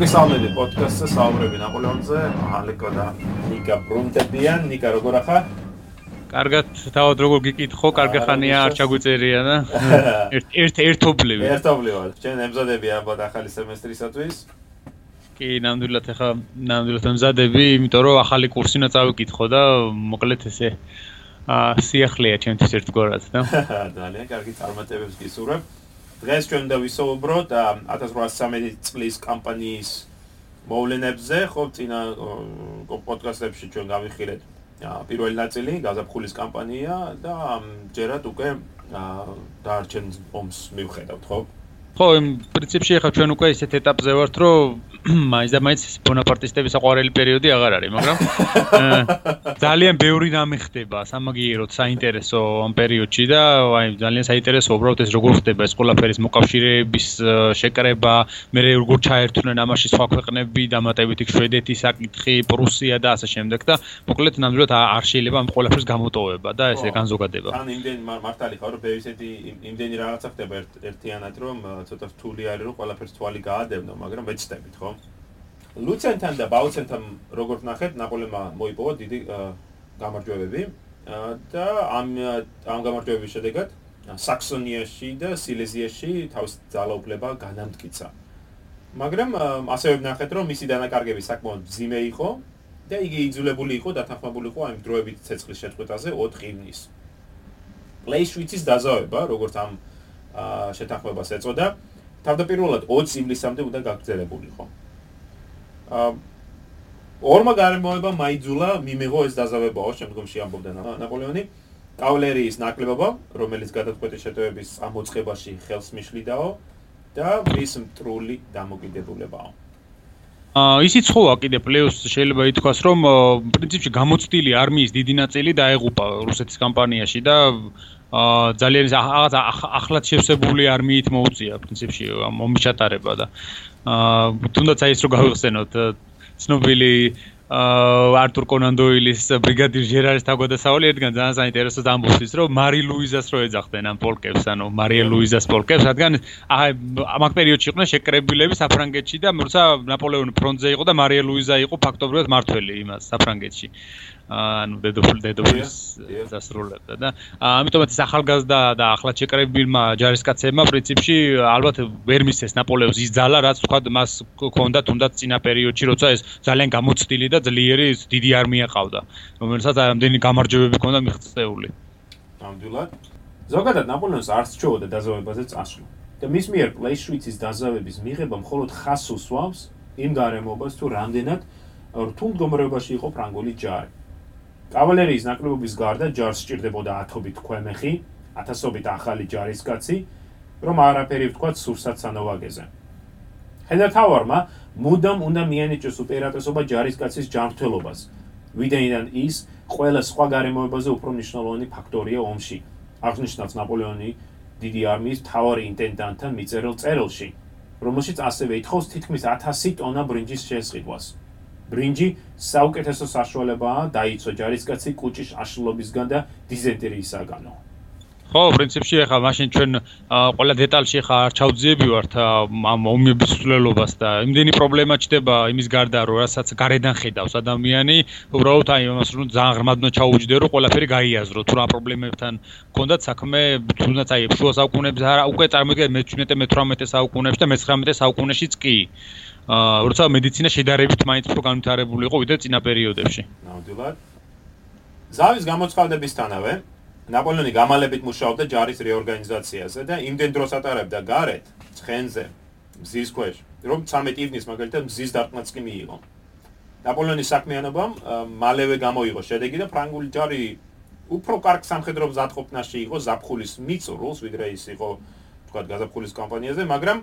მოგესალმები პოდკასტზე საუბრები ნაპოლეონზე. ალეკო და ნიკა ბრუნტებიან. ნიკა როგორ ახარ კარგად თავად როგორ გიკითხო კარგი ხანია არ ჩაგვიწერია და ერთ ერთ ერთობლივი. ერთობლივი ჩვენ ემზადები ალბათ ახალი სემესტრისათვის. კი ნამდვილად ახლა ნამდვილად ემზადები იმიტომ რომ ახალი კურსი უნდა წავიკითხო და მოკლედ ესე აა სიახლეა ჩვენთვის ერთგვარად და ძალიან კარგი წარმატებებს გისურვებ დღეს ჩვენ და ვისაუბროთ 1813 წლის კამპანიის მოვლენებზე, ხო, წინა პოდკასტებში ჩვენ გავიხილეთ პირველი ნაწილი, გაზაფხულის კამპანია და ჯერად უკვე დაარჩენ ომს მივხედავთ, ხო? ხო, იმ პრინციპში ახლა ჩვენ უკვე ისეთ ეტაპზე ვართ, რომ მაინც და მაინც ბონაპარტისტების აყვარელი პერიოდი აღარ არის, მაგრამ ძალიან ბევრი რამე ხდება სამაგიეროდ საინტერესო ამ პერიოდში და აი ძალიან საინტერესო უბრალოდ ეს როგორ ხდება ეს ყველაფერის მოკავშირეების შეკრება, მე როგორ ჩაერთვნენ ამაში სხვა ქვეყნები, დამატებითი შვედეთი, საკითხი, პრუსია და ასე შემდეგ და მოკლედ ნამდვილად არ შეიძლება ამ ყველაფერს გამოტოვება და ესე განზოგადება. ან იმდენ მართალი ხარ, რომ ბევრისეთი იმდენი რაღაცა ხდება ერთიანად, რომ ცოტა რთული არის რომ ყველაფერს თვალი გაადევნო, მაგრამ ვეცდებით, ხო? ლუცენთან და ბაუცენთან როგორც ნახეთ, ნაპოლეონმა მოიპოვა დიდი გამარჯვებები და ამ ამ გამარჯვებების შედეგად საქსონიაში და სილეზიაში თავის ძალაუფლება განამტკიცა. მაგრამ ასევე ნახეთ, რომ მისი დანაკარგები საკმაოდ ძიმე იყო და იგი იძულებული იყო დათანხმებული იყო ამ დროებით ცეცხლის შეწყვეტაზე 4 ივნის. პლეიშვიცის დაზავება, როგორც ამ შეთანხმებას ეწოდა, თავდაპირველად 20 ივლისამდე უნდა გაგრძელებულიყო. აა ორმა გარემოება მაიძულა მიმიღო ეს დაზავებაო, შემდგომში ამბობდა ნაპოლეონი. კავალერიის ნაკლებობა, რომელიც გადაწყვეტის შეტევების ამოწყებაში ხელს მიშლიდაო და მის მტრული დამოკიდებულებაო. აა ისიც ხოა კიდე პლეუს შეიძლება ითქვას, რომ პრინციპში გამოცდილი არმიის დიდი ნაწილი დაეღუპა რუსეთის კამპანიაში და აა ძალიან რაღაც ახლად შევსებული არმიით მოუწია პრინციპში ომის ჩატარება და აა თუნდაც აი ეს რო გავიხსენოთ ცნობილი არტურ კონან დოილის ბრიგადირ ჟერარის თავგადასავალი ერთგან ძალიან საინტერესო ამბობს რომ მარი ლუიზას რო ეძახდნენ ამ პოლკებს ანუ მარია ლუიზას პოლკებს რადგან ამ პერიოდში იყვნენ შეკრებილები საფრანგეთში და როცა ნაპოლეონი ფრონტზე იყო და მარია ლუიზა იყო ფაქტობრივად მართველი იმას საფრანგეთში ანუ დედოფლ დედოფლის დასრულებდა და ამიტომაც ახალგაზრდა და ახლა შეკრებილმა ჯარისკაცებმა პრინციპში ალბათ ვერ მისცეს ნაპოლეონს ის ძალა რაც თქვა მას ჰქონდა თუნდაც წინა პერიოდში როცა ეს ძალიან გამოცდილი და ძლიერი დიდი არმია ყავდა რომელსაც ამდენი გამარჯვებები ჰქონდა მიღწეული. ნამდვილად. ზოგადად ნაპოლეონს არც ჩოოდა დაზავებაზე წასვლა. და მის მიერ პლეიშვიცის დაზავების მიღება მხოლოდ ხას უსვამს იმ გარემოებას თუ რამდენად რთულ მდგომარეობაში იყო ფრანგული ჯარი კავალერიის ნაკლებობის გარდა ჯარს სჭირდებოდა ათობით ქვემეხი, ათასობით ახალი ჯარისკაცი, რომ არაფერი ვთქვა სურსათ სანოვაგეზე. ჰენერტაურმა მუდამ უნდა მიანიჭოს უპირატესობა ჯარისკაცის ჯანმრთელობას, ვიდრე ის ყველა სხვა გარემოებაზე უფრო მნიშვნელოვანი ფაქტორია ომში. აღნიშნავს ნაპოლეონი დიდი არმიის თავარი ინტენდანტთან მიწერილ წერილში, რომელშიც ასევე ითხოვს თითქმის 1000 ტონა ბრინჯის შესყიდვას. ბრინჯი საუკეთესო საშუალებაა დაიცო ჯარისკაცი კუჭის აშლობისგან და დიზენტერიისაგანო. ხო, პრინციპში ახლა მაშინ ჩვენ ყველა დეტალში ახლა არ ჩავძიები ვართ ამ ომების ცვლილებას და იმდენი პრობლემა ჩდება იმის გარდა რომ რასაც გარედან ხედავს ადამიანი, უბრალოდ აი იმას რომ ძალიან ღრმად უნდა ჩაუჯდე რომ ყველაფერი გაიაზრო თუ რა პრობლემებთან კონდათ საქმე, თუნდაც აი შუა საუკუნეებში არა უკვე წარმოიდგინეთ მე-17 მე-18 საუკუნეებში და მე-19 საუკუნეშიც კი. აა როცა მედიცინა შედარებით მაინც უფრო განვითარებული იყო ვიდრე წინა პერიოდებში. ნამდვილად. ზავის გამოცხადებისთანავე ნაპოლეონი გამალებით მუშაობდა ჯარის რეორგანიზაციაზე და იმდენ დროს ატარებდა გარეთ ცხენზე მზის ქვეშ, რომ 13 ივნის მაგალითად მზის დარტყმაც კი მიიღო. ნაპოლეონის საქმიანობამ მალევე გამოიღო შედეგი და ფრანგული ჯარი უფრო კარგ სამხედრო მზადყოფნაში იყო ზაფხულის მიწურულს, ვიდრე ის იყო თქვა გაზაფხულის კამპანიაზე, მაგრამ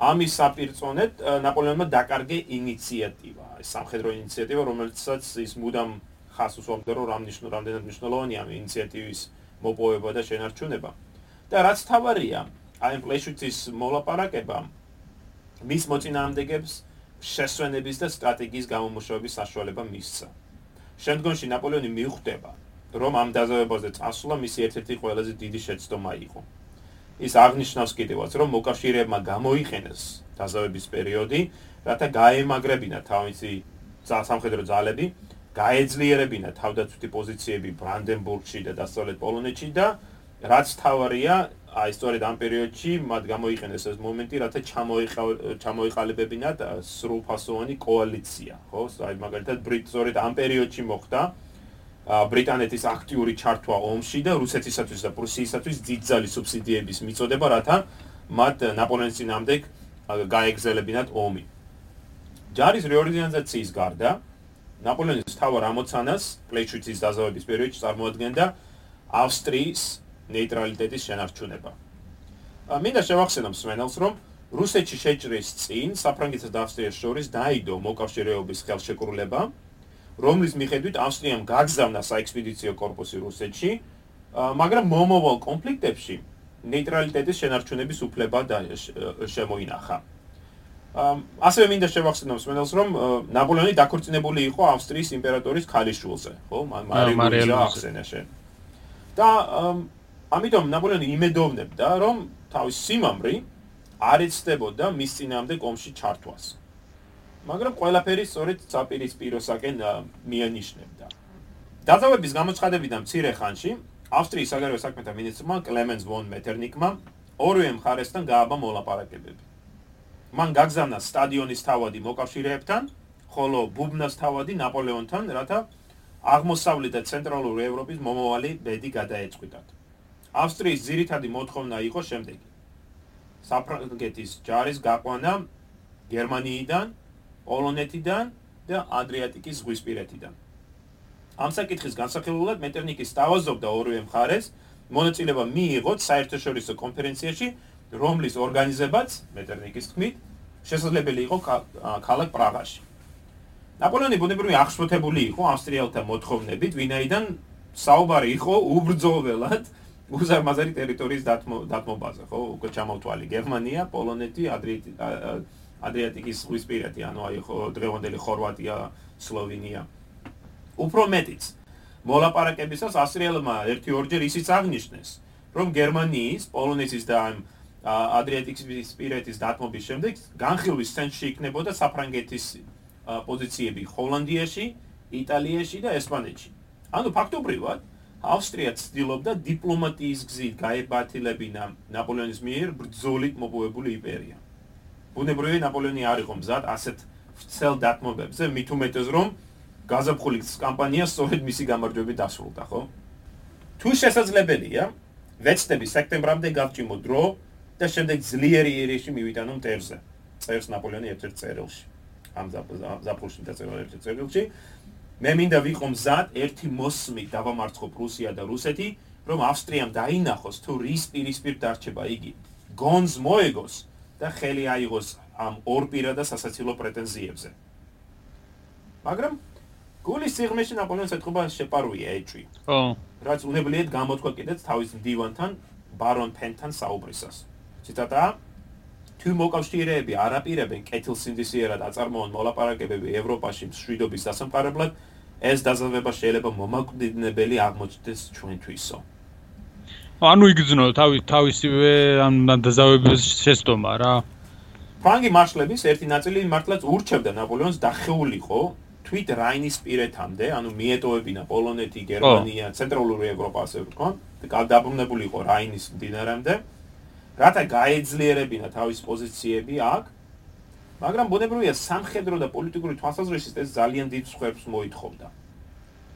ამის საპირწონედ ნაპოლეონმა დაკარგე ინიციატივა, ეს სამხედრო ინიციატივა, რომელიცაც ის მუდამ ხას უსვამდა, რომ რამნიშნო რამდენად მნიშვნელოვანია ამ ინიციატივის მოპოვება და შენარჩუნება. და რაც თავარია, აი ამ პლეშუცის მოლაპარაკება მის მოწინააღმდეგებს შესვენების და სტრატეგიის გამომუშავების საშუალება მისცა. შემდგომში ნაპოლეონი მიხვდება, რომ ამ დაზავებაზე წასვლა მისი ერთ-ერთი ყველაზე დიდი შეცდომა იყო. ის აღნიშნავს კიდევაც, რომ მოკავშირეებმა გამოიყენეს დაზავების პერიოდი, რათა გაემაგრებინათ თავისი სამხედრო ძალები, გაეძლიერებინათ თავდაცვითი პოზიციები ბრანდენბურგში და დასავლეთ პოლონეთში და რაც თავარია, აი სწორედ ამ პერიოდში მათ გამოიყენეს ეს მომენტი, რათა ჩამოიყალიბებინათ სრულფასოვანი კოალიცია, ხო? აი მაგალითად ბრიტ სწორედ ამ პერიოდში მოხდა ბრიტანეთის აქტიური ჩართვა ომში და რუსეთისათვის და პრუსიისათვის ძიძალი სუბსიდიების მიწოდება, რათა მათ ნაპოლეონის წინამდებ გაეგზელებინათ ომი. ჯარის რეორგანიზაციის გარდა ნაპოლეონის თავარ ამოცანას პლეჩვიცის დაზავების პერიოდში წარმოადგენდა ავსტრიის ნეიტრალიტეტის შენარჩუნება. მინდა შევახსენო მსმენელს, რომ რუსეთში შეჭრის წინ საფრანგეთსა და ავსტრიას შორის დაიდო მოკავშირეობის ხელშეკრულება, რომლის მიხედვით ავსტრიამ გაგზავნა საექსპედიციო корпуსი რუსეთში, მაგრამ მომავალ კონფლიქტებში ნეიტრალიტეტის შენარჩუნების უფლება შემოინახა. ასევე მინდა შევახსენო მსმენელს, რომ ნაპოლეონი დაქორწინებული იყო ავსტრიის იმპერატორის ქალიშვილზე, ხო? მარიელუზა ახსენე შენ. და ამიტომ ნაპოლეონი იმედოვნებდა, რომ თავის სიმამრი არ ეცდებოდა მის წინამდე კომში ჩართვას. მაგრამ ყველაფერი სწორედ საპირისპიროსაკენ მიანიშნებდა. დაზავების გამოცხადებიდან მცირე ხანში ავსტრიის საგარეო საქმეთა მინისტრმა კლემენს ვონ მეტერნიკმა ორივე მხარესთან გააბა მოლაპარაკებები. მან გაგზავნა სტადიონის თავადი მოკავშირეებთან, ხოლო ბუბნას თავადი ნაპოლეონთან, რათა აღმოსავლეთ და ცენტრალური ევროპის მომავალი ბედი გადაეწყვიტათ. ავსტრიის ძირითადი მოთხოვნა იყო შემდეგი: საფრანგეთის ჯარის გაყვანა გერმანიიდან, პოლონეთიდან და ადრიატიკის ზღვისპირეთიდან. ამ საკითხის განსახილველად მეტერნიკი სტავაზობდა ორივე მხარეს მონაწილეობა მიიღოთ საერთაშორისო კონფერენციაში რომლის ორგანიზებაც მეტერნიკის თქმით შესაძლებელი იყო ქალაქ პრაღაში. ნაპოლეონი ბუნებრივი აღშფოთებული იყო ავსტრიელთა მოთხოვნებით, ვინაიდან საუბარი იყო უბრძოლველად უზარმაზარი ტერიტორიის დათმობაზე, ხო? უკვე ჩამოვთვალი გერმანია, პოლონეთი, ადრიატიკის ზღვისპირეთი, ანუ აი ხო დღევანდელი ხორვატია, სლოვენია. უფრო მეტიც მოლაპარაკებისას ავსტრიელებმა ერთი-ორჯერ ისიც აღნიშნეს, რომ გერმანიის, პოლონეთის და ამ ადრიატიკის სპირეთის დათმობის შემდეგ განხილვის ცენტრში იქნებოდა საფრანგეთის პოზიციები ჰოლანდიაში, იტალიაში და ესპანეთში. ანუ ფაქტობრივად ავსტრია ცდილობდა დიპლომატიის გზით გაებათილებინა ნაპოლეონის მიერ ბრძოლით მოპოვებული იმპერია. ბუნებრივია ნაპოლეონი არ იყო მზად ასეთ ცელ დათმობებზე, მით უმეტეს რომ გაზაფხულის კამპანია სწორედ მისი გამარჯვებით დასრულდა, ხო? თუ შესაძლებელია, ვეცდები სექტემბრამდე გავჭიმო დრო და შემდეგ ძლიერი იერიში მივიტანო მტერზე. წერს ნაპოლეონი ერთ-ერთ წერილში. ამ ზაფხულში დაწერა ერთ-ერთ წერილში. მე მინდა ვიყო მზად ერთი მოსმით დავამარცხო პრუსია და რუსეთი, რომ ავსტრიამ დაინახოს თუ რის პირისპირ დარჩება იგი. გონს მოეგოს და ხელი აიღოს ამ ორპირა და სასაცილო პრეტენზიებზე. მაგრამ გულის სიღრმეში ნაპოლეონს ეთქობა შეპარვია ეჭვი. ხო. რაც უნებლიეთ გამოთქვა კიდეც თავის მდივანთან ბარონ პენთან საუბრისას. ციტატა თუ მოკავშირეები არაპირებენ კეთილსინდისიერად აწარმოონ მოლაპარაკებები ევროპაში მშვიდობის დასამყარებლად ეს დაზავება შეიძლება მომაკვდინებელი აღმოჩნდეს ჩვენთვისო ანუ იგრძნო თავი თავისივე ამ დაზავების შეცდომა რა. ფრანგი მარშლების ერთი ნაწილი მართლაც ურჩევდა ნაპოლეონს დახეულიყო თვით რაინის პირეთამდე, ანუ მიეტოვებინა პოლონეთი, გერმანია, ცენტრალური ევროპა, ასე ვთქვა, და დაბრუნებულიყო რაინის მდინარემდე. რათა გაეძლიერებინა თავის პოზიციები აქ მაგრამ ბუნებრივია სამხედრო და პოლიტიკური თვალსაზრისით ეს ძალიან დიდ სხვებს მოითხოვდა.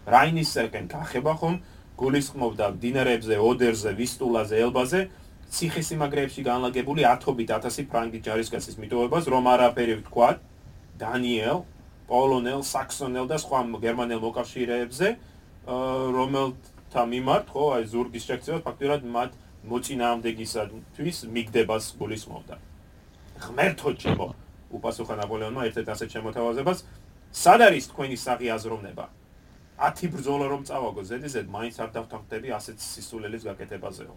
რაინისაკენ კახება ხომ გულისხმობდა დინერებზე, ოდერზე, ვისტულაზე, ელბაზე ციხესიმაგრეებში განლაგებული ათობით ათასი ფრანგი ჯარისკაცის მიტოვებას რომ არაფერი ვთქვა დანიელ, პოლონელ, საქსონელ და სხვა გერმანელ მოკავშირეებზე რომელთა მიმართ ხო აი ზურგის შეკცევა ფაქტურად მათ მოწინააღმდეგისათვის მიგდებას გულისხმობდა. ღმერთო ჩემო, უპასუხა ნაპოლეონმა ერთ-ერთ ასეთ შემოთავაზებას, სად არის თქვენი საღი აზროვნება? 10 ბრძოლა რომ წავაგო ზედიზედ მაინც არ დავთანხმდები ასეთ სისულელის გაკეთებაზეო.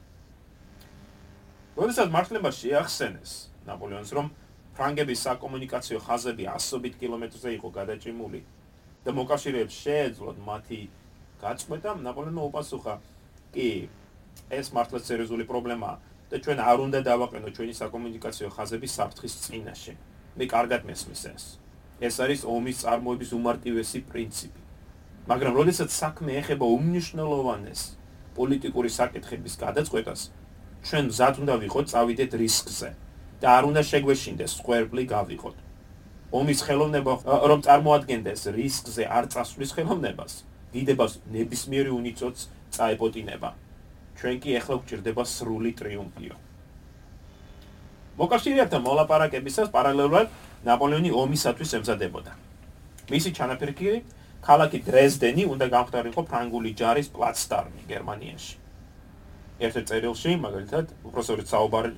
როდესაც მართლება შეახსენეს ნაპოლეონს რომ ფრანგების საკომუნიკაციო ხაზები ასობით კილომეტრზე იყო გადაჭიმული და მოკავშირეებს შეეძლოთ მათი გაწყვეტა, ნაპოლეონმა უპასუხა: "კი, ეს მართლაც სერიოზული პრობლემაა. და ჩვენ არ უნდა დავაყენოთ ჩვენი საკომუნიკაციო ხაზები საფრთხის წინაშე. მე კარგად მესმის ეს. ეს არის ომის წარმოების უმარტივესი პრინციპი. მაგრამ როდესაც საქმე ეხება უმნიშვნელოვანეს პოლიტიკური საკითხების გადაწყვეტას, ჩვენ მზად უნდა ვიყოთ წავიდეთ რისკზე და არ უნდა შეგვეშინდეს სკვერპლი გავიყოთ. ომის ხელოვნება რომ წარმოადგენდეს რისკზე არ წასვლის ხელოვნებას, დიდებას ნებისმიერი უნიცოც წაეპოტინება. ჩვენ კი ახლა გვჭირდება სრული ტრიუმფიო. მოკავშირეებთან მოლაპარაკებისას პარალელურად ნაპოლეონი ომისათვის ემზადებოდა. მისი ჩანაფიქრი ქალაქი დრეზდენი უნდა გამხდარიყო ფრანგული ჯარის პლაცდარმი გერმანიაში. ერთ-ერთ წერილში, მაგალითად, უპროსორით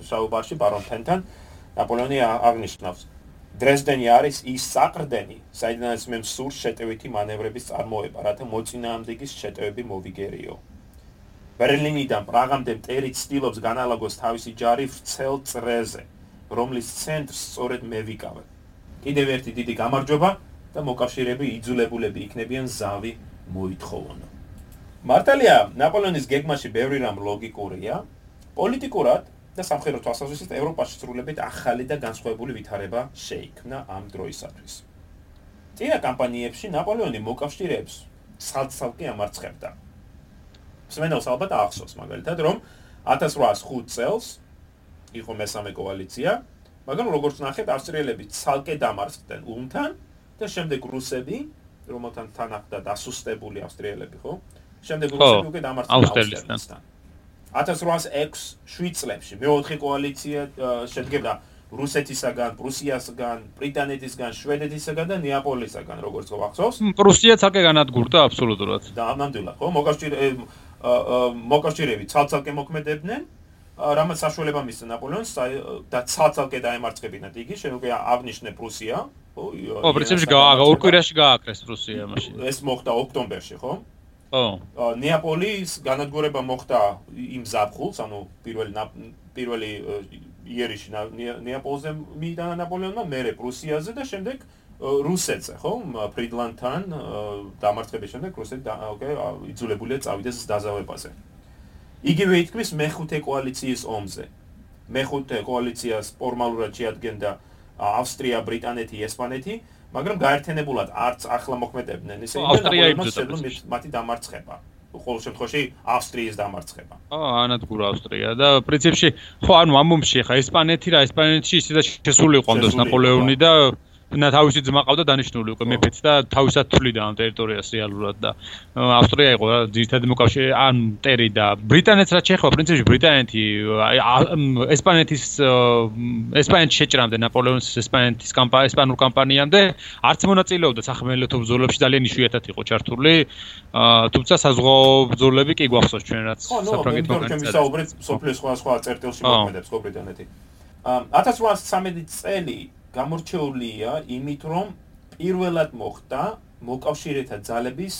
საუბარში ბარონ ფენთან ნაპოლეონი აღნიშნავს დრეზდენი არის ის საყრდენი, საიდანაც მე მსურს შეტევითი მანევრების წარმოება, რათა მოწინააღმდეგის შეტევები მოვიგერიო. ბერლინიდან პრაღამდე მტერი ცდილობს განალაგოს თავისი ჯარი ვრცელ წრეზე, რომლის ცენტრს სწორედ მე ვიკავებ. კიდევ ერთი დიდი გამარჯობა და მოკავშირეები იძულებულები იქნებიან ზავი მოითხოვონ. მართალია, ნაპოლეონის გეგმაში ბევრი რამ ლოგიკურია. პოლიტიკურად და სამხედრო თვალსაზრისით ევროპაში სრულებით ახალი და განსხვავებული ვითარება შეიქმნა ამ დროისათვის. წინა კამპანიებში ნაპოლეონი მოკავშირეებს სალცალკე ამარცხებდა. სვენელს ალბათ ახსოვს მაგალითად, რომ 1805 წელს იყო მესამე კოალიცია, მაგრამ როგორც ნახეთ, ავსტრიელები ცალკე დამარცხდნენ ულმთან და შემდეგ რუსები, რომელთან თან ახდა დასუსტებული ავსტრიელები, ხო? შემდეგ რუსები უკვე დამარცხდნენ ავსტრიელებთან. 1806-7 წლებში მეოთხე კოალიცია შედგება რუსეთისაგან, პრუსიასგან, ბრიტანეთისგან, შვედეთისგან და ნეაპოლისგან, როგორც გვახსოვს. პრუსია ცალკე განადგურდა აბსოლუტურად. და ამამდვილად, ხო? მოკავშირე მოკავშირეები ცალ-ცალკე მოქმედებდნენ. რამაც საშუალება მისცა ნაპოლეონს და ცალ-ცალკე დაემარცხებინათ იგი, შენ უკვე აღნიშნე პრუსია? ო, პრინციპში გააღა, ორ კვირაში გააკრეს პრუსია მაშინ. ეს მოხდა ოქტომბერში, ხო? ო ნეაპოლის განადგურება მოხდა იმ ზაფხულს, ანუ პირველი პირველი იერიში ნეაპოლზე მიდანა ნაპოლეონმა, მერე პრუსიაზე და შემდეგ რუსეთზე, ხო? ფრიდლანდთან დამარცხების შემდეგ რუსეთი ოკეი, იძულებულია წავიდეს დაზავებაზე. იგივე ითქმის მეხუთე კოალიციის ომზე. მეხუთე კოალიციას ფორმალურად შეადგენდა ავსტრია, ბრიტანეთი, ესპანეთი, მაგრამ გაერთიანებულად არც ახლა მოქმედებდნენ ისე ინდონეზია მათი დამარცხება. ყოველ შემთხვევაში ავსტრიის დამარცხება. აა ანადგურა ავსტრია და პრინციპში ხო ანუ ამომში ხა ესპანეთი რა ესპანეთში ისე და შესულიყო ამ დროს ნაპოლეონი და და თავისი ძმა ყავდა დანიშნული უკვე მეფეც და თავისად თვლიდა ამ ტერიტორიას რეალურად და ავსტრია იყო რა ძირითადად მოკავშირე ან ტერი და ბრიტანეთს რაც შეეხება პრინციპში ბრიტანეთი ესპანეთის ესპანეთში შეჭრამდე ნაპოლეონის ესპანეთის კამპანია ესპანურ კამპანიამდე არც მონაწილეობდა სახმელეთო ბრძოლებში ძალიან იშვიათად იყო ჩართული თუმცა საზღვაო ბრძოლები კი გვახსოვს ჩვენ რაც საფრანგეთთან ხო ჩვენ ვისაუბრეთ სოფლის სხვა სხვა წერტილში მოქმედებს ხო ბრიტანეთი. 1813 წელი გამორჩეულია იმით, რომ პირველად მოხდა მოკავშირეთა ძალების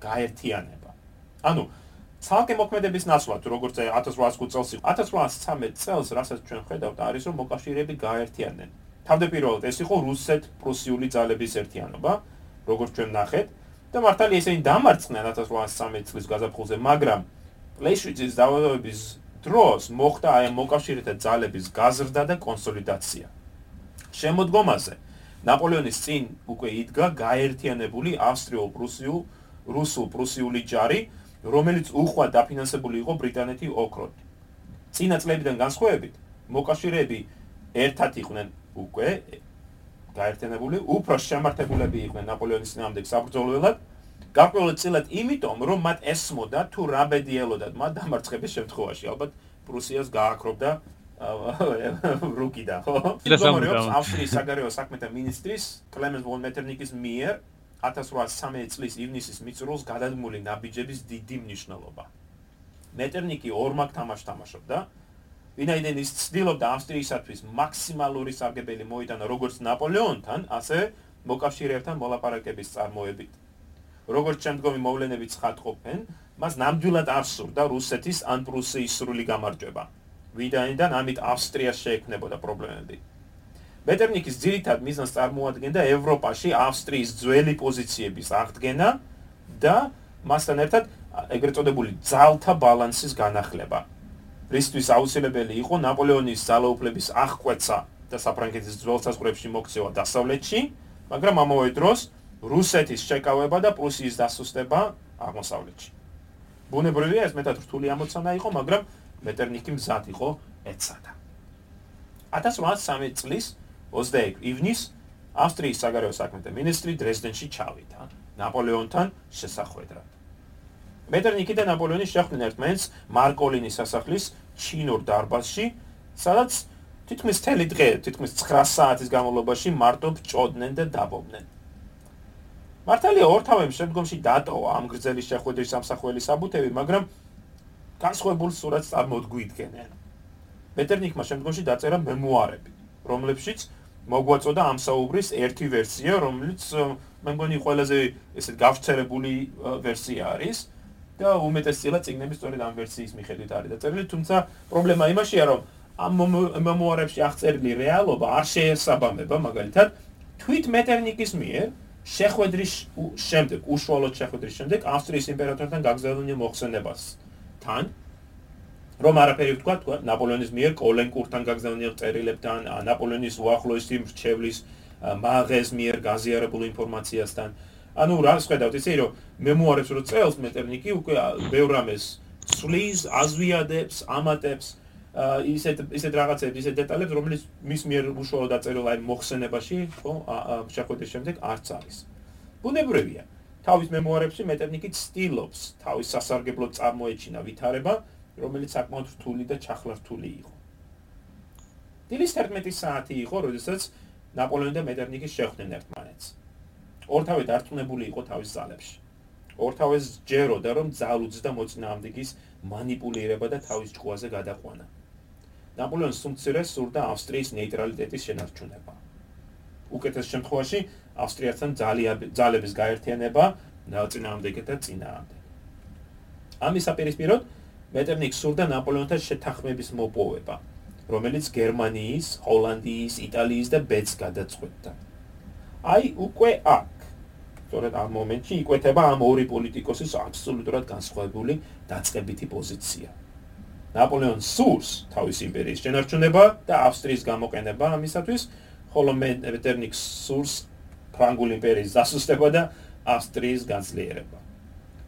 გაერთიანება. ანუ ცალკე მოქმედების ნაცვლად, როგორც 1805 წელს იყო, 1813 წელს, რასაც ჩვენ ხედავთ, არის რომ მოკავშირეები გაერთიანდნენ. თავდაპირველად ეს იყო რუსეთ-პრუსიული ძალების ერთიანობა, როგორც ჩვენ ნახეთ, და მართალია ესენი დამარცხდნენ 1813 წლის გაზაფხულზე, მაგრამ პლეშვიცის დაავადების დროს მოხდა აი მოკავშირეთა ძალების გაზრდა და კონსოლიდაცია. შემოდგომაზე ნაპოლეონის წინ უკვე იდგა გაერთიანებული ავსტრიო-პრუსიულ რუსულ-პრუსიული ჯარი, რომელიც უხვა დაფინანსებული იყო ბრიტანეთი ოქროთ. წინა წლებიდან განსხვავებით, მოკავშირეები ერთად იყვნენ უკვე გაერთიანებული, უფრო შემართებულები იყვნენ ნაპოლეონის წინააღმდეგ საბრძოლველად. გარკვეულწილად იმიტომ, რომ მათ ესმოდა თუ რა ბედიელოდათ მათ დამარცხების შემთხვევაში, ალბათ პრუსიას გააქრობდა რუკიდა ხო? ინგლისურის ავსტრიის საგარეო საქმეთა მინისტრის კლემენს ვონ მეტერნიკის მიერ 1813 წლის ივნისის მიწურულს გადადგმული ნაბიჯების დიდი მნიშვნელობა. მეტერნიკი ორმაგ თამაშს თამაშობდა. ვინაიდან ის ცდილობდა ავსტრიისათვის მაქსიმალური სარგებელი მოიტანა როგორც ნაპოლეონთან, ასე მოკავშირეებთან მოლაპარაკების წარმოებით. როგორც შემდგომი მოვლენები ცხადყოფენ, მას ნამდვილად არ სურდა რუსეთის ან პრუსიის სრული გამარჯვება. ვიდაინიდან ამით ავსტრიას შეექმნებოდა პრობლემები. მეტერნიკის ძირითად მიზანს წარმოადგენდა ევროპაში ავსტრიის ძველი პოზიციების აღდგენა და მასთან ერთად ეგრეთ წოდებული ძალთა ბალანსის განახლება. რისთვის აუცილებელი იყო ნაპოლეონის ძალაუფლების აღკვეცა და საფრანგეთის ძველ საზღვრებში მოქცევა დასავლეთში, მაგრამ ამავე დროს რუსეთის შეკავება და პრუსიის დასუსტება აღმოსავლეთში. ბუნებრივია ეს მეტად რთული ამოცანა იყო, მაგრამ მეტერნიკი მზად იყო ეცადა. 1803 წლის 21 ივნისს ავსტრიის საგარეო საქმეთა მინისტრი დრეზდენში ჩავიდა ნაპოლეონთან შესახვედრად. მეტერნიკი და ნაპოლეონი შეხვდნენ ერთმანეთს მარკოლინის სასახლის ჩინურ დარბაზში, სადაც თითქმის თელი დღე, თითქმის 9 საათის განმავლობაში მარტო ჭოდნენ და დაბობდნენ. მართალია ორთავემ შემდგომში დატოვა ამ გრძელი შეხვედრის სამსახველი საბუთები, მაგრამ განსხვავებულ სურათს წარმოგვიდგენენ. მეტერნიკმა შემდგომში დაწერა მემუარები, რომლებშიც მოგვაწოდა ამ საუბრის ერთი ვერსია, რომელიც მე მგონი ყველაზე ესე გავრცელებული ვერსია არის და უმეტესწილად ციგნების სწორედ ამ ვერსიის მიხედვით არის დაწერილი, თუმცა პრობლემა იმაშია, რომ ამ მემუარებში აღწერილი რეალობა არ შეესაბამება მაგალითად თვით მეტერნიკის მიერ შეხვედრის შემდეგ, უშუალოდ შეხვედრის შემდეგ ავსტრიის იმპერატორთან გაგზავნილი მოხსენებას თან რომ არაფერი ვთქვა, თქვა ნაპოლეონის მიერ კოლენკურთან გაგზავნილ წერილებთან, ნაპოლეონის უახლოესი მრჩევლის მაღეს მიერ გაზიარებულ ინფორმაციასთან. ანუ რა შეხედავთ ისე რომ მემუარებს რო წელს მეტერნიკი უკვე ბევრ რამეს სulis, აზვიადებს, ამატებს ისეთ ისეთ რაღაცებს, ისეთ დეტალებს, რომელიც მის მიერ უშუალოდ დაწერილ აი მოხსენებაში, ხო, შეხვედრის შემდეგ არც არის. ბუნებრივია. თავის მემუარებში მეტერნიკი ცდილობს თავის სასარგებლოდ წარმოეჩინა ვითარება, რომელიც საკმაოდ რთული და ჩახლართული იყო. დილის 11 საათი იყო, როდესაც ნაპოლეონი და მეტერნიკი შეხვდნენ ერთმანეთს. ორთავე დარწმუნებული იყო თავის ძალებში. ორთავეს ჯეროდა, რომ ძალუძს და მოწინააღმდეგის манипулირება და თავის ჭკუაზე გადაყვანა. ნაპოლეონს უმცირეს სურდა ავსტრიის ნეიტრალიტეტის შენარჩუნება. უკეთეს შემთხვევაში ავსტრიასთან ძალების გაერთიანება ნაწინააღმდეგეთა წინააღმდეგ. ამის საპირისპიროდ მეტერნიკს სურდა ნაპოლეონთან შეთანხმების მოპოვება, რომელიც გერმანიის, ჰოლანდიის, იტალიის და ბეც გადაწყვეტდა. აი უკვე აქ, სწორედ ამ მომენტში იკვეთება ამ ორი პოლიტიკოსის აბსოლუტურად განსხვავებული დაწყებითი პოზიცია. ნაპოლეონს სურს თავის იმპერიის შენარჩუნება და ავსტრიის გამოყენება ამისათვის, ხოლო მეტერნიკს სურს ფრანგული იმპერიის დასუსტება და ავსტრიის განძლიერება.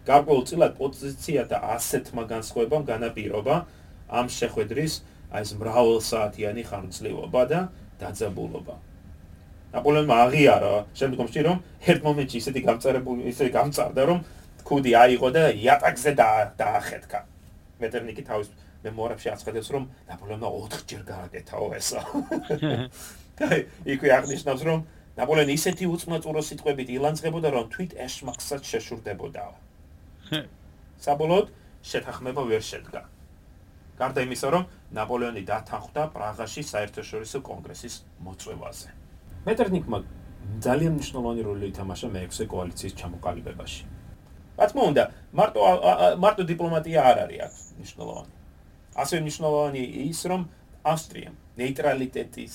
გარკვეულწილად პოზიციათა ასეთმა განსხვავებამ განაპირობა ამ შეხვედრის აი ეს მრავალსაათიანი ხანგრძლივობა და დაძაბულობა. ნაპოლეონმა აღიარა შემდგომში რომ ერთ მომენტში ისეთი გამწარებული ისე გამწარდა რომ ქუდი აიღო და იატაკზე დაახეთქა. მეტერნიკი თავის მემუარებში აცხადებს რომ ნაპოლეონმა 4 ჯერ გააკეთაო ესა. და იქვე აღნიშნავს რომ ნაპოლეონი ისეთი უწმაწურო სიტყვებით ილანძღებოდა რომ თვით ეშმაკსაც შეშურდებოდა. საბოლოოდ შეთანხმება ვერ შედგა. გარდა იმისა, რომ ნაპოლეონი დათანხმდა პრაღაში საერთაშორისო კონგრესის მოწვევაზე. მეტერნიკმა ძალიან მნიშვნელოვანი როლი ითამაშა მეექვსე კოალიციის ჩამოყალიბებაში. რაც მოუნდა, მარტო მარტო დიპლომატია არ არის აქ მნიშვნელოვანი. ასე მნიშვნელოვანი ის, რომ ავსტრიამ ნეიტრალიტეტის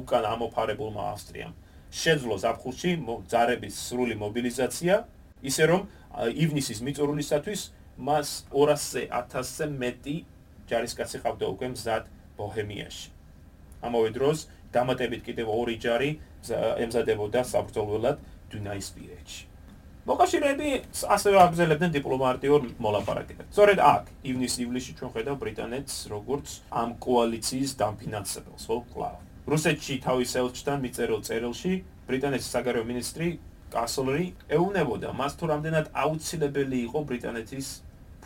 უკან ამოფარებულმა ავსტრიამ შეძლო ზაფხულში ძარების სრული მობილიზაცია, ისე რომ ივნისის მიწურულისათვის მას 200-ზე 1000-ზე მეტი ჯარისკაცი ყავდა უკვე მზად ბოჰემიაში. ამავე დროს დამატებით კიდევ ორი ჯარი ემზადებოდა საბრძოლველად დუნაისპირეთში. მოკავშირეები ასევე აგზელებდნენ დიპლომატიურ მოლაპარაკებებს. სწორედ აქ ივნის-ივლისში ჩვენ ხედავ ბრიტანეთს როგორც ამ კოალიციის დამფინანსებელს, ხო, კლავ. რუსეთში თავის ელჩთან მიწერილ წერილში ბრიტანეთის საგარეო მინისტრი კასლერი ეუნებოდა მას თუ რამდენად აუცილებელი იყო ბრიტანეთის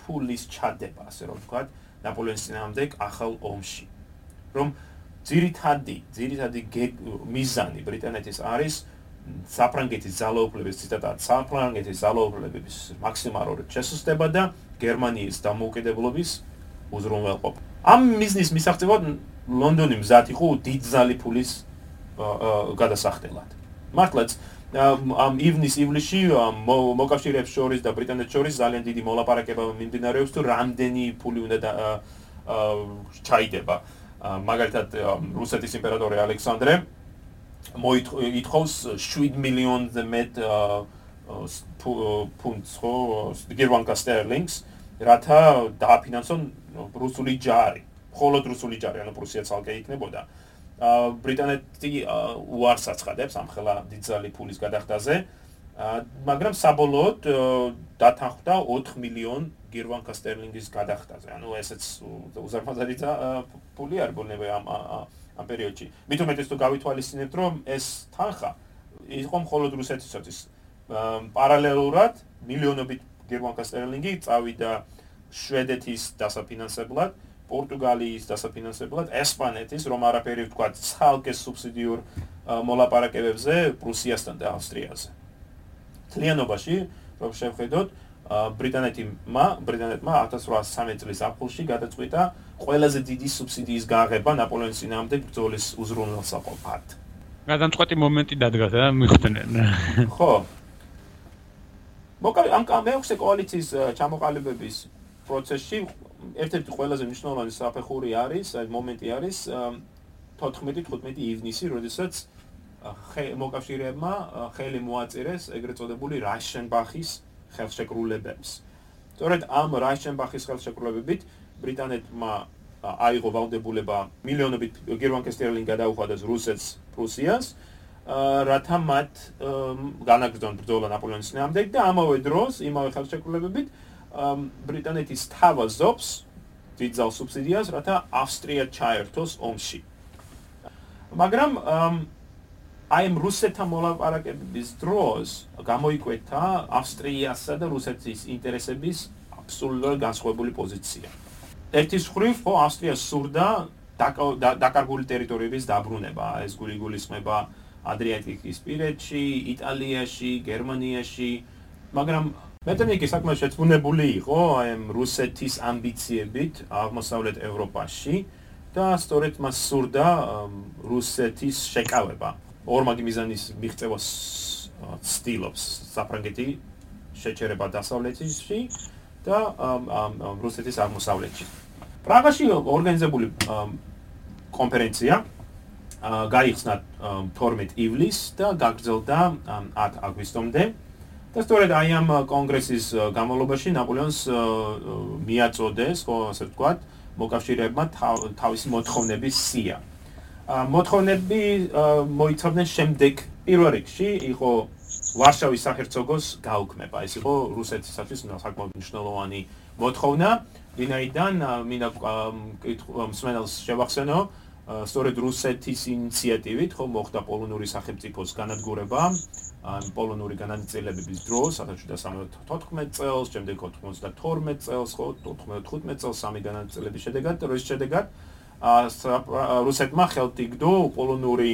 ფულის ჩადება, ასე რომ ვთქვათ, ნაპოლეონის წინააღმდეგ ახალ ომში. რომ ძირითადი, ძირითადი მიზანი ბრიტანეთის არის საფრანგეთის ძალაუფლების ციტატა საფრანგეთის ძალაუფლების მაქსიმალური შესუსტება და გერმანიის დამოუკიდებლობის უზრუნველყოფა. ამ მიზნის მისაღწევად ლონდონი მზად იყო დიდძალი ფულის გადასახდელად. მართლაც ამ ივნის ივლისში მოკავშირეებს შორის და ბრიტანეთს შორის ძალიან დიდი მოლაპარაკება მიმდინარეობს თუ რამდენი ფული უნდა ჩაიდება მაგალითად რუსეთის იმპერატორი ალექსანდრე მოითხოვს 7 მილიონზე მეტ ფუნტს ხო გერმანკა სტერლინგს რათა დააფინანსონ რუსული ჯარი. მხოლოდ რუსული ჯარი, ანუ პრუსია ცალკე იქნებოდა. აა ბრიტანეთი უარს აცხადებს ამ ხელა დიდძალი ფულის გადახდაზე. მაგრამ საბოლოოდ დათანხმდა 4 მილიონ გირვანკა სტერლინგის გადახდაზე. ანუ ესეც უზარმაზარი ფული არ გონებია ამ ამ პერიოდში. მithumetes თუ გავითვალისწინებთ, რომ ეს თანხა იყო მხოლოდ რუსეთისათვის. პარალელურად მილიონობით გერმანკა სტერლინგი წავიდა შვედეთის დასაფინანსებლად, პორტუგალიის დასაფინანსებლად, ესპანეთის, რომ არაფერი ვთქვა, ცალკე სუბსიდიურ მოლაპარაკებებზე პრუსიასთან და ავსტრიაზე. თლიანობაში, რომ შევხედოთ, ბრიტანეთმა, ბრიტანეთმა 1813 წლის აპრილში გადაწყვიტა ყველაზე დიდი სუბსიდიის გაღება ნაპოლეონის ძინავამდე ბრძოლის უზრუნველსაყოფად. გადამწყვეტი მომენტი დადგა და მიხვდნენ. ხო, მოკალე ამ მეუქსე კოალიციის ჩამოყალიბების პროცესში ერთ-ერთი ყველაზე მნიშვნელოვანი საფეხური არის, აი მომენტი არის 14-15 ივნისი, როდესაც მოკავშირეებმა ხელი მოაწირეს ეგრეთ წოდებული რაიშენბახის ხელშეკრულებებს. სწორედ ამ რაიშენბახის ხელშეკრულებებით ბრიტანეთმა აიღო ვალდებულება მილიონობით გერმანკ სტერლინგ გადაუხადეს რუსეთს, პრუსიას რათა მათ განაგრძონ ბრძოლა ნაპოლეონის წინააღმდეგ და ამავე დროს იმავე ხელშეკრულებებით ბრიტანეთის თავაზობს დიდძალ სუბსიდიას რათა ავსტრია ჩაერთოს ომში. მაგრამ აი ამ რუსეთთან მოლაპარაკებების დროს გამოიკვეთა ავსტრიასა და რუსეთის ინტერესების აბსოლუტურად განსხვავებული პოზიცია. ერთის ხრივ ხო ავსტრია სურდა დაკარგული ტერიტორიების დაბრუნება, ეს გულიგულისმება ადრიატიკის პირეთში, იტალიაში, გერმანიაში, მაგრამ მეტნიკი საკმაოდ შეწმუნებული იყო აი ამ რუსეთის ამბიციებით აღმოსავლეთ ევროპაში და სწორედ მას სურდა რუსეთის შეკავება. ორმაგი მიზანის მიღწევა სტილობს საფრანგეთი შეჩერება დასავლეთში და რუსეთის აღმოსავლეთში. პრაღაში ორგანიზებული კონფერენცია გაიხსნა 12 ივლისს და გაგრძელდა 10 აგვისტომდე. და სწორედ აი ამ კონგრესის გამოლობაში ნაპოლეონს მიაწოდეს, ხო, ასე ვთქვათ, მოკავშირეებმა თავისი მოთხოვნების სია. მოთხოვნები მოიცავდნენ შემდეგ პირველ რიგში იყო ვარშავის საჰერცოგოს გაუქმება. ეს იყო რუსეთისათვის საკმაოდ მნიშვნელოვანი მოთხოვნა. ვინაიდან მინდა მსმენელს შევახსენო, სწორედ რუსეთის ინიციატივით ხო მოხდა პოლონური სახელმწიფოს განადგურება. ან პოლონური განაწილებების დროს 1774 წელს, შემდეგ 92 წელს, ხო 95 წელს სამი განაწილების შედეგად, რის შედეგად რუსეთმა ხელთ იგდო პოლონური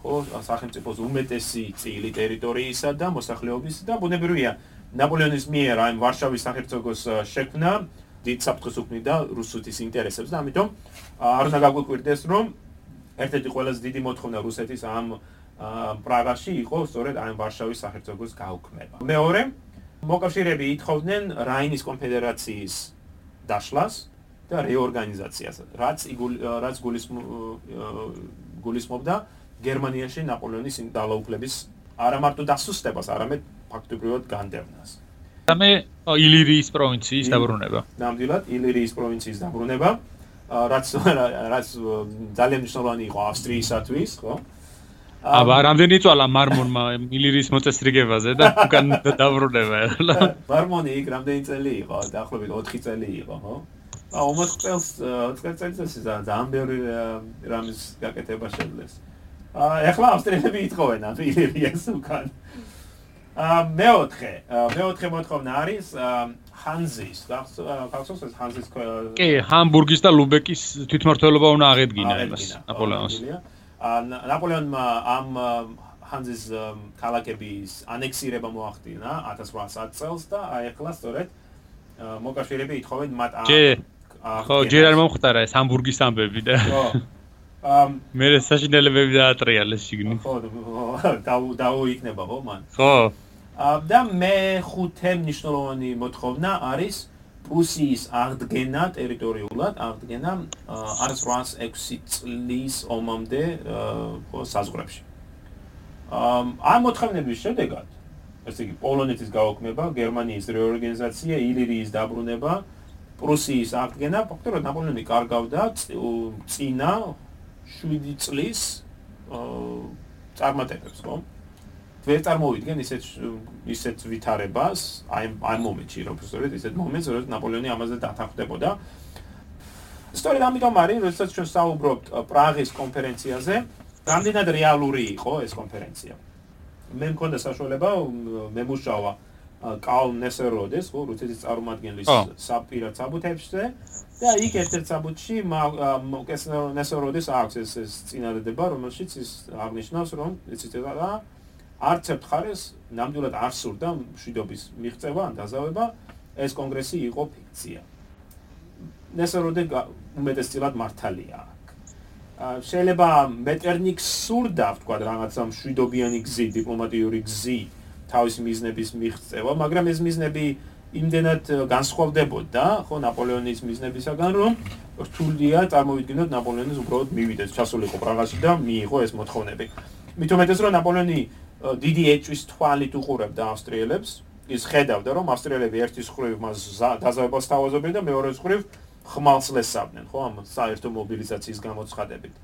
ხო სახელმწიფოს უმეტესი წილი ტერიტორიისა და მოსახლეობის და ბუნებრივია. ნაპოლეონის მიერ აი ვარშავის სახელმწიფოს შექმნა დიდ საფრთხეს უქმნიდა რუსეთის ინტერესებს და ამიტომ არ უნდა გაგვიკვირდეს რომ ერთ-ერთი ყველაზე დიდი მოთხოვნა რუსეთის ამ პრაღაში იყო სწორედ ამ ვარშავის სახელმწიფოს გაუქმება. მეორე მოკავშირეები ითხოვდნენ რაინის კონფედერაციის დაშლას და რეორგანიზაციას, რაც რაც გულისხმობდა გერმანიაში ნაპოლეონის დალაუფლების არა მარტო დასუსტებას, არამედ ფაქტობრივად განდევნას. ამე ილირიის პროვინციის დაბრუნება. ნამდვილად ილირიის პროვინციის დაბრუნება, რაც რაც ძალიან მნიშვნელოვანი იყო ავსტრიისათვის, ხო? აბა, რამდენი წვალა მარმონმა ილირიის მოწესრიგებაზე და უკან დაბრუნება მარმონი იქ რამდენი წელი იყო? დაახლოებით 4 წელი იყო, ხო? აა, უმოც წელს 4 წელს ძალიან ბევრი რამის გაკეთება შეძლეს. აა, ახლა ავსტრიელები ითხოვენ ამ ილირიას უკან. მეოთხე მეოთხე მოთხოვნა არის ჰანზის. გახსოვს ეს ჰანზის კი ჰამბურგის და ლუბეკის თვითმმართველობა უნდა აღედგინა იმას ნაპოლეონს. ნაპოლეონმა ამ ჰანზის კალაკების ანექსირება მოახდინა 1800 წელს და აი ახლა სწორედ მოკავშირეები ითხოვენ მათ ხო ჯერ არ მომხდარა ეს ჰამბურგის ამბები და ხო. ამ მე საშინელებები დაატრიალეს შიგნით. ხო, დაუ დაუ იქნება ხო მან? ხო. და მე ხუთე მნიშვნელოვანი მოთხოვნა არის პრუსიის აღდგენა ტერიტორიულად, აღდგენა 1806 წლის ომამდე საზღვრებში. ამ მოთხოვნების შედეგად, ესე იგი პოლონეთის გაუქმება, გერმანიის რეორგანიზაცია, ილირიის დაბრუნება პრუსიის აღდგენა ფაქტობრივად ნაპოლეონი კარგავდა წინა 7 წლის წარმატებებს, ხო? ვერ წარმოვიდგენ ისეთ ისეთ ვითარებას, აი აი მომენტში, რომ უბრალოდ ისეთ მომენტს, რომ ნაპოლეონი ამაზე დათანხმდებოდა. სწორედ ამიტომ არის, როდესაც ჩვენ საუბრობთ პრაღის კონფერენციაზე, რამდენად რეალური იყო ეს კონფერენცია. მე მქონდა საშუალება მემუშავა კალ ნესეროდეს, ხო, რუსეთის წარმომადგენლის საპირა საბუთებში და იქ ერთ-ერთ საბუთში მოკეს ნესეროდეს აქვს ეს ეს წინადადება, რომელშიც ის აღნიშნავს, რომ იცით რა არც ერთ ხარეს ნამდვილად არ სურდა მშვიდობის მიღწევა ან დაზავება, ეს კონგრესი იყო ფიქცია. ნესეროდე უმეტესწილად მართალია. შეიძლება მეტერნიკს სურდა, თქვა რაღაცა მშვიდობიანი გზი, დიპლომატიური გზი თავის მიზნების მიღწევა, მაგრამ ეს მიზნები იმდენად განსხვავდებოდა, ხო, ნაპოლეონის მიზნებისაგან, რომ რთულია წარმოვიდგინოთ ნაპოლეონის უბრალოდ მივიდეს, ჩასულიყო პრაღაში და მიიღო ეს მოთხოვნები. მithumetes რომ ნაპოლეონი დიდი ეჭვის თვალით უყურებდა ავსტრიელებს, ის ხედავდა, რომ ავსტრიელები ერთის ხრივ მას დაზავებას თავაზობენ და მეორეს ხრივ ხმალს ლესავდნენ, ხო, ამ საერთო მობილიზაციის გამოცხადებით.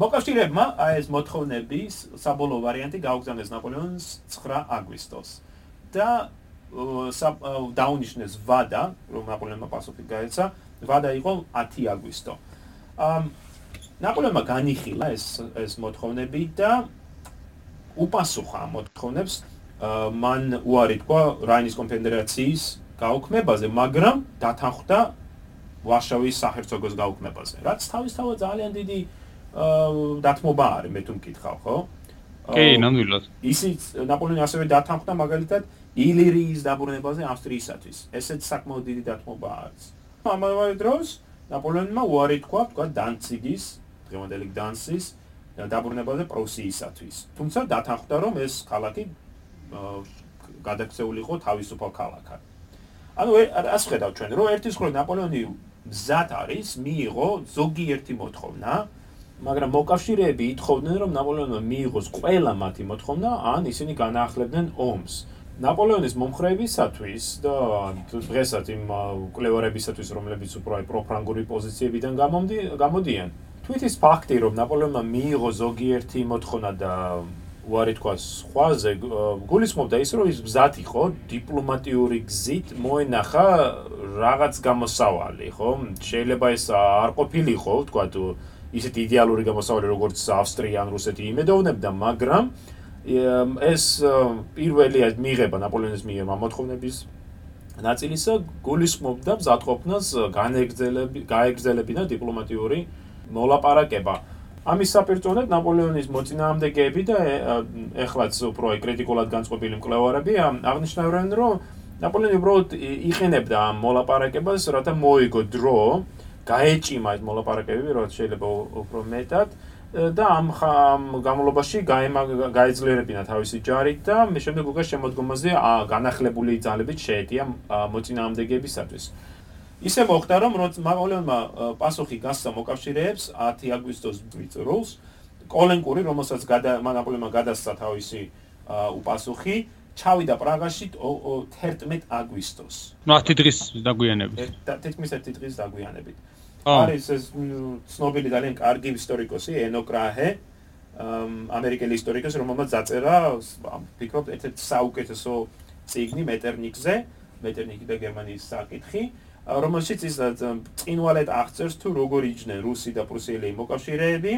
მოკავშირეებმა აი ეს მოთხოვნების საბოლოო ვარიანტი გაუგზავნეს ნაპოლეონს 9 აგვისტოს და დაუნიშნეს ვადა, რომ ნაპოლეონმა პასუხი გაეცა, ვადა იყო 10 აგვისტო. ამ ნაპოლეონმა განიხილა ეს ეს მოთხოვნები და უპასუხა მოთხოვნებს მან უარი თქვა რაინის კონფედერაციის გაუქმებაზე, მაგრამ დათანხმდა ვარშავის საჰერცოგოს გაუქმებაზე. რაც თავისთავად ძალიან დიდი დათმობა არის, მე თუ მკითხავ, ხო? კი, ნამდვილად. ისიც ნაპოლეონი ასევე დათანხმდა მაგალითად ილირიის დაბრუნებაზე ავსტრიისათვის. ესეც საკმაოდ დიდი დათმობა არის. ამავე დროს ნაპოლეონმა უარი თქვა, თქვა დანციგის, დღევანდელი დანცის დაბრუნებაზე პრუსიისათვის. თუმცა დათანხმდა, რომ ეს ქალაქი გადაქცეულიყო თავისუფალ ქალაქად. ანუ ასე ხედავ ჩვენ, რომ ერთის მხრივ ნაპოლეონი მზად არის, მიიღო ზოგიერთი მოთხოვნა, მაგრამ მოკავშირეები ითხოვდნენ, რომ ნაპოლეონმა მიიღოს ყველა მათი მოთხოვნა, ან ისინი განაახლებდნენ ომს. ნაპოლეონის მომხრეებისათვის და დღესაც იმ კლევარებისათვის, რომლებიც უფრო აი პროფრანგული პოზიციებიდან გამოდიან, თვითის ფაქტი, რომ ნაპოლეონმა მიიღო ზოგიერთი მოთხოვნა და უარი თქვა სხვაზე, გულისხმობდა ის, რომ ის მზად იყო დიპლომატიური გზით მოენახა რაღაც გამოსავალი, ხო? შეიძლება ეს არ ყოფილიყო, თქვა თუ ისეთ იდეალური გამოსავალი როგორც ავსტრია ან რუსეთი იმედოვნებდა, მაგრამ ეს პირველი მიღება ნაპოლეონის მიერ მოთხოვნების ნაწილისა გულისხმობდა მზადყოფნას განეგრძელები გაეგრძელებინა დიპლომატიური მოლაპარაკება. ამის საპირწონედ ნაპოლეონის მოწინააღმდეგეები და ეხლაც უფრო აი კრიტიკულად განწყობილი მკვლევარები აღნიშნავენ, რომ ნაპოლეონი უბრალოდ იყენებდა ამ მოლაპარაკებას, რათა მოიგო დრო გაეჭიმა ეს მოლაპარაკებები, რაც შეიძლება უფრო მეტად და ამ ამ გამოლობაში გაეძლიერებინა თავისი ჯარით და მე შემდეგ უკვე შემოდგომაზე განახლებული ძალებით შეეტია მოწინააღმდეგეებისათვის. ისე მოხდა რომ მაკოლეონმა პასუხი გასცა მოკავშირეებს 10 აგვისტოს ბრძოლს კოლენკური რომელსაც მანაპოლეონმა გადასცა თავისი უპასუხი ჩავიდა პრაღაში 11 აგვისტოს. ნუ 10 დღის დაგვიანებით. თითქმის 1 დღის დაგვიანებით. არის ეს ცნობილი ძალიან კარგი ისტორიკოსი ენოკრაჰე ამერიკელი ისტორიკოსი რომელმაც დაწერა ფიქრობ ერთ-ერთ საუკეთესო წიგნი მეტერნიკზე მეტერნიკი და გერმანიის საკითხი რომელშიც ის წინვალეთ აღწერს თუ როგორ იჯნენ რუსი და პრუსიელი მოკავშირეები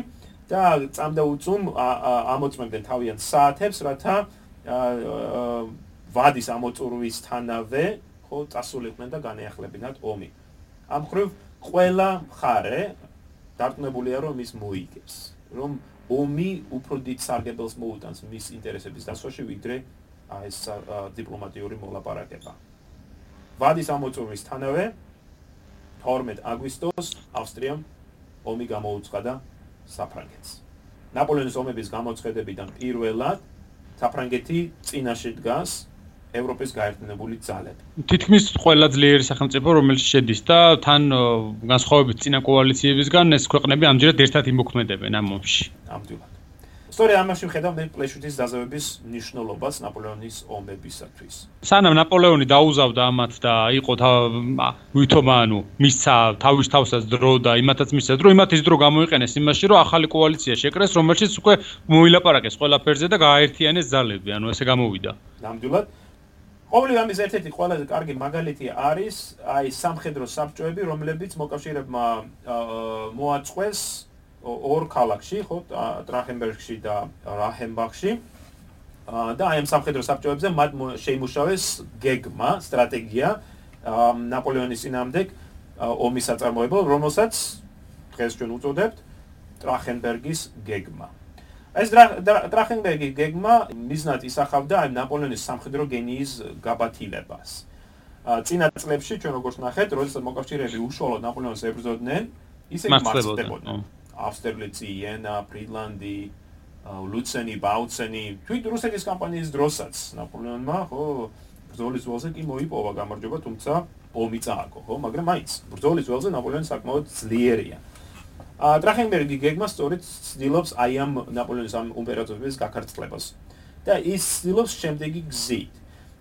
და წამდა უწუმ ამოწმებდნენ თავიანთ საათებს რათა ვადის ამოწურვისთანავე ხო წასულიყვნენ და განეახლებინათ ომი. ამ ხრივ ყველა მხარე დარწმუნებულია რომ ის მოიგებს რომ ომი უფრო დიდ სარგებელს მოუტანს მის ინტერესების დასვაში ვიდრე ეს დიპლომატიური მოლაპარაკება. ვადის ამოწურვისთანავე 12 აგვისტოს ავსტრიამ ომი გამოუცხადა საფრანგეთს. ნაპოლეონის ომების გამოცხადებიდან პირველად საფრანგეთი წინაშე დგას ევროპის გაერთიანებული ძალები. თითქმის ყველა ძლიერი სახელმწიფო რომელიც შედის და თან განსხვავებით წინა კოალიციებისგან ეს ქვეყნები ამჯერად ერთად იმოქმედებენ ამ ომში. ამჯერად. სწორედ ამაში ვხედავ მე პლეშუტის დაზავების ნიშნულობას ნაპოლეონის ომებისათვის. სანამ ნაპოლეონი დაუზავდა ამათ და იყო ვითომა ანუ მისცა თავის თავსაც დრო და იმათაც მისცა დრო იმათ ის დრო გამოიყენეს იმაში რომ ახალი კოალიცია შეკრეს რომელშიც უკვე მოილაპარაკეს ყველაფერზე და გააერთიანეს ძალები ანუ ესე გამოვიდა. ნამდვილად ყოველი ამის ერთ-ერთი ყველაზე კარგი მაგალითი არის აი სამხედრო საბჭოები რომლებიც მოკავშირეებმა მოაწყვეს ორ ქალაქში, ხო, ტრახენბერგში და რაჰენბახში. და აი ამ სამხედრო საბჭოებზე მათ შეიმუშავეს გეგმა, სტრატეგია ნაპოლეონის წინამდებ ომის საწარმოებო, რომელსაც დღეს ჩვენ უწოდებთ ტრახენბერგის გეგმა. ეს ტრახენბერგის გეგმა მიზნად ისახავდა აი ნაპოლეონის სამხედრო გენიის გაბათილებას. წინა წლებში ჩვენ როგორც ნახეთ, როდესაც მოკავშირეები უშუალოდ ნაპოლეონს ებრძოდნენ, ისე მასწრებოდნენ. ავსტერლიცი, იენა, ფრიდლანდი, ლუცენი, ბაუცენი, თვით რუსეთის კამპანიის დროსაც ნაპოლეონმა ხო ბრძოლის ველზე კი მოიპოვა გამარჯობა, თუმცა ომი წააგო, ხო, მაგრამ მაინც ბრძოლის ველზე ნაპოლეონი საკმაოდ ძლიერია. ტრახენბერგი გეგმა სწორედ ცდილობს აი ამ ნაპოლეონის ამ იმპერატორების გაქართლებას. და ის ცდილობს შემდეგი გზით.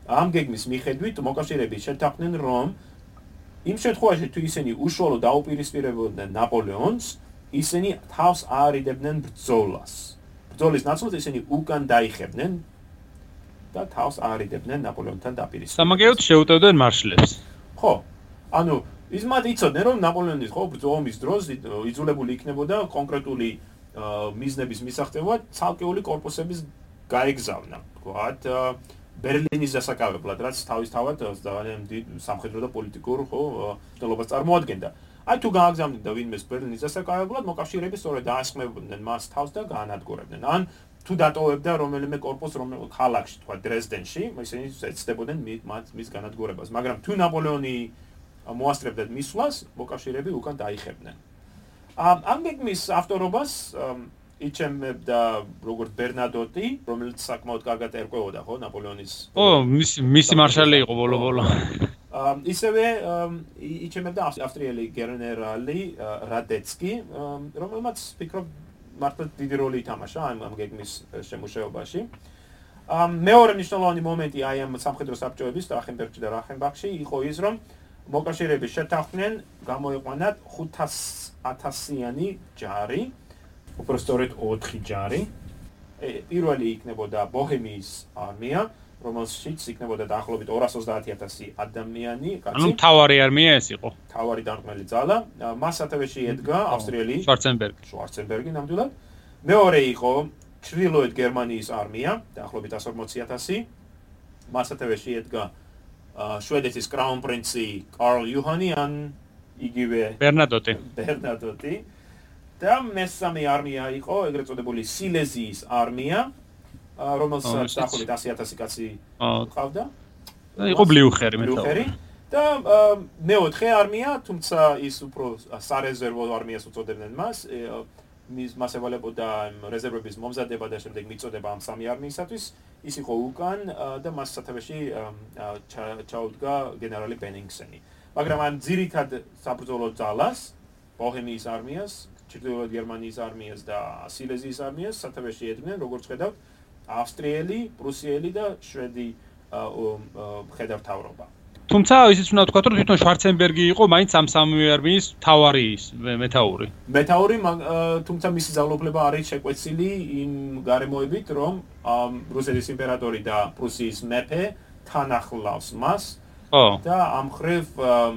ამ გეგმის მიხედვით მოკავშირეები შეთანხმდნენ რომ იმ შემთხვევაში თუ ისინი უშუალოდ დაუპირისპირებოდნენ ნაპოლეონს, ისინი თავს არიდებდნენ ბრძოლას. ბრძოლის ნაცვლად ისინი უკან დაიხებდნენ და თავს არიდებდნენ ნაპოლეონთან დაპირისპირებას. სამაგეროდ შეუტევდნენ მარშლებს. ხო. ანუ ის მათ იცოდნენ რომ ნაპოლეონის ხო ბრძო ომის დროს იძულებული იქნებოდა კონკრეტული მიზნების მისაღწევად ცალკეული корпуსების გაეგზავნა. თქვათ ბერლინის დასაკავებლად რაც თავისთავად ძალიან სამხედრო და პოლიტიკურ ხო ცდილობას წარმოადგენდა. აი თუ გააგზავნიდა ვინმეს ბერლინის დასაკავებლად მოკავშირეები სწორედ ასხმებოდნენ მას თავს და გაანადგურებდნენ. ან თუ დატოვებდა რომელიმე корпуს რომელ ქალაქში თქვა დრეზდენში ისინი ეცდებოდნენ მათ მის განადგურებას. მაგრამ თუ ნაპოლეონი მოასწრებდა მისვლას, მოკავშირეები უკან დაიხებდნენ. ამ ამ გეგმის ავტორობას იჩემებდა როგორც ბერნადოტი, რომელიც საკმაოდ კარგად ერკვეოდა ხო ნაპოლეონის. ო, მისი მისი მარშალი იყო ბოლო-ბოლო. ისევე იჩემებდა ავსტრიელი გენერალი რადეცკი, რომელმაც ფიქრობ მართლა დიდი როლი ითამაშა ამ ამ გეგმის შემუშავებაში. ამ მეორე მნიშვნელოვანი მომენტი აი ამ სამხედრო საბჭოების ტრახენბერგში და რახენბახში იყო ის, რომ მოკავშირეები შეთანხმდნენ გამოიყვანათ 5000-იანი ჯარი, უბრალოდ 4 ჯარი. პირველი იქნებოდა ბოჰემიის არმია, რომელშიც იქნებოდა დაახლოებით 220000 ადამიანი, კაცი. ანუ თავარი არმია ეს იყო. თავარი დამყმელი ძალა. მას სათავე შეედგა ავსტრიელი შვარცენბერგი. შვარცენბერგი ნამდვილად. მეორე იყო ჩრდილოეთ გერმანიის არმია, დაახლოებით 140000. მას სათავე შეედგა შვედეთის კრაუნპრინცი კარლ იოჰანი ან იგივე ბერნადოტი. ბერნადოტი. და მესამე არმია იყო ეგრეთ წოდებული სილეზიის არმია. რომელსაც დაახლოებით 100000 კაცი ყავდა. და იყო ბლიუხერი მე ბლიუხერი და მეოთხე არმია, თუმცა ის უფრო სარეზერვო არმიას უწოდებდნენ მას. მის მას ევალებოდა რეზერვების მომზადება და შემდეგ მიწოდება ამ სამი არმიისათვის. ის იყო უკან და მას სათავეში ჩაუდგა გენერალი ბენინგსენი. მაგრამ ამ ძირითად საბრძოლო ძალას, ბოჰემიის არმიას, ჩრდილოეთ გერმანიის არმიას და სილეზიის არმიას სათავეში ედგნენ, როგორც ხედავთ, ავსტრიელი, პრუსიელი და შვედი ხედავთავრობა. თუმცა ისიც უნდა ვთქვა, რომ თვითონ შვარცენბერგი იყო მაინც ამ სამი არმიის თავარი მეტაური. მეტაური, თუმცა მისი ძალაუფლება არის შეკვეცილი იმ გარემოებით, რომ რუსეთის იმპერატორი და პრუსიის მეფე თანახლავს მას. ხო. და ამ ხრივ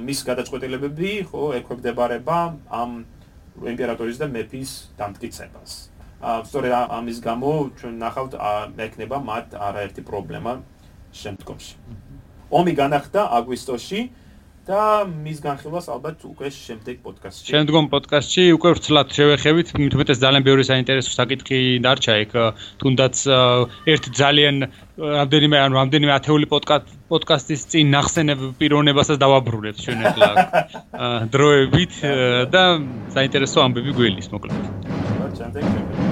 მის გადაწყვეტილებები, ხო, ეკვებდებარება ამ იმპერატორის და მეფის დამტკიცებას. სწორედ ამის გამო ჩვენ ნახავთ მექნება მათ არაერთი პრობლემა შემდგომში. ომი განახდა აგვისტოში და მის განხილვას ალბათ უკვე შემდეგ პოდკასტში. შემდგომ პოდკასტში უკვე ვცლად შევეხებით, თუმცა ძალიან ბევრი საინტერესო საკითხი დარჩა იქ, თუნდაც ერთ ძალიან რამდენიმე ანუ რამდენიმე ათეული პოდკასტის წინ ნახსენებ პიროვნებასაც დავაბრუნებთ ჩვენ ახლა დროებით და საინტერესო ამბები გველის მოკლედ. ჩვენ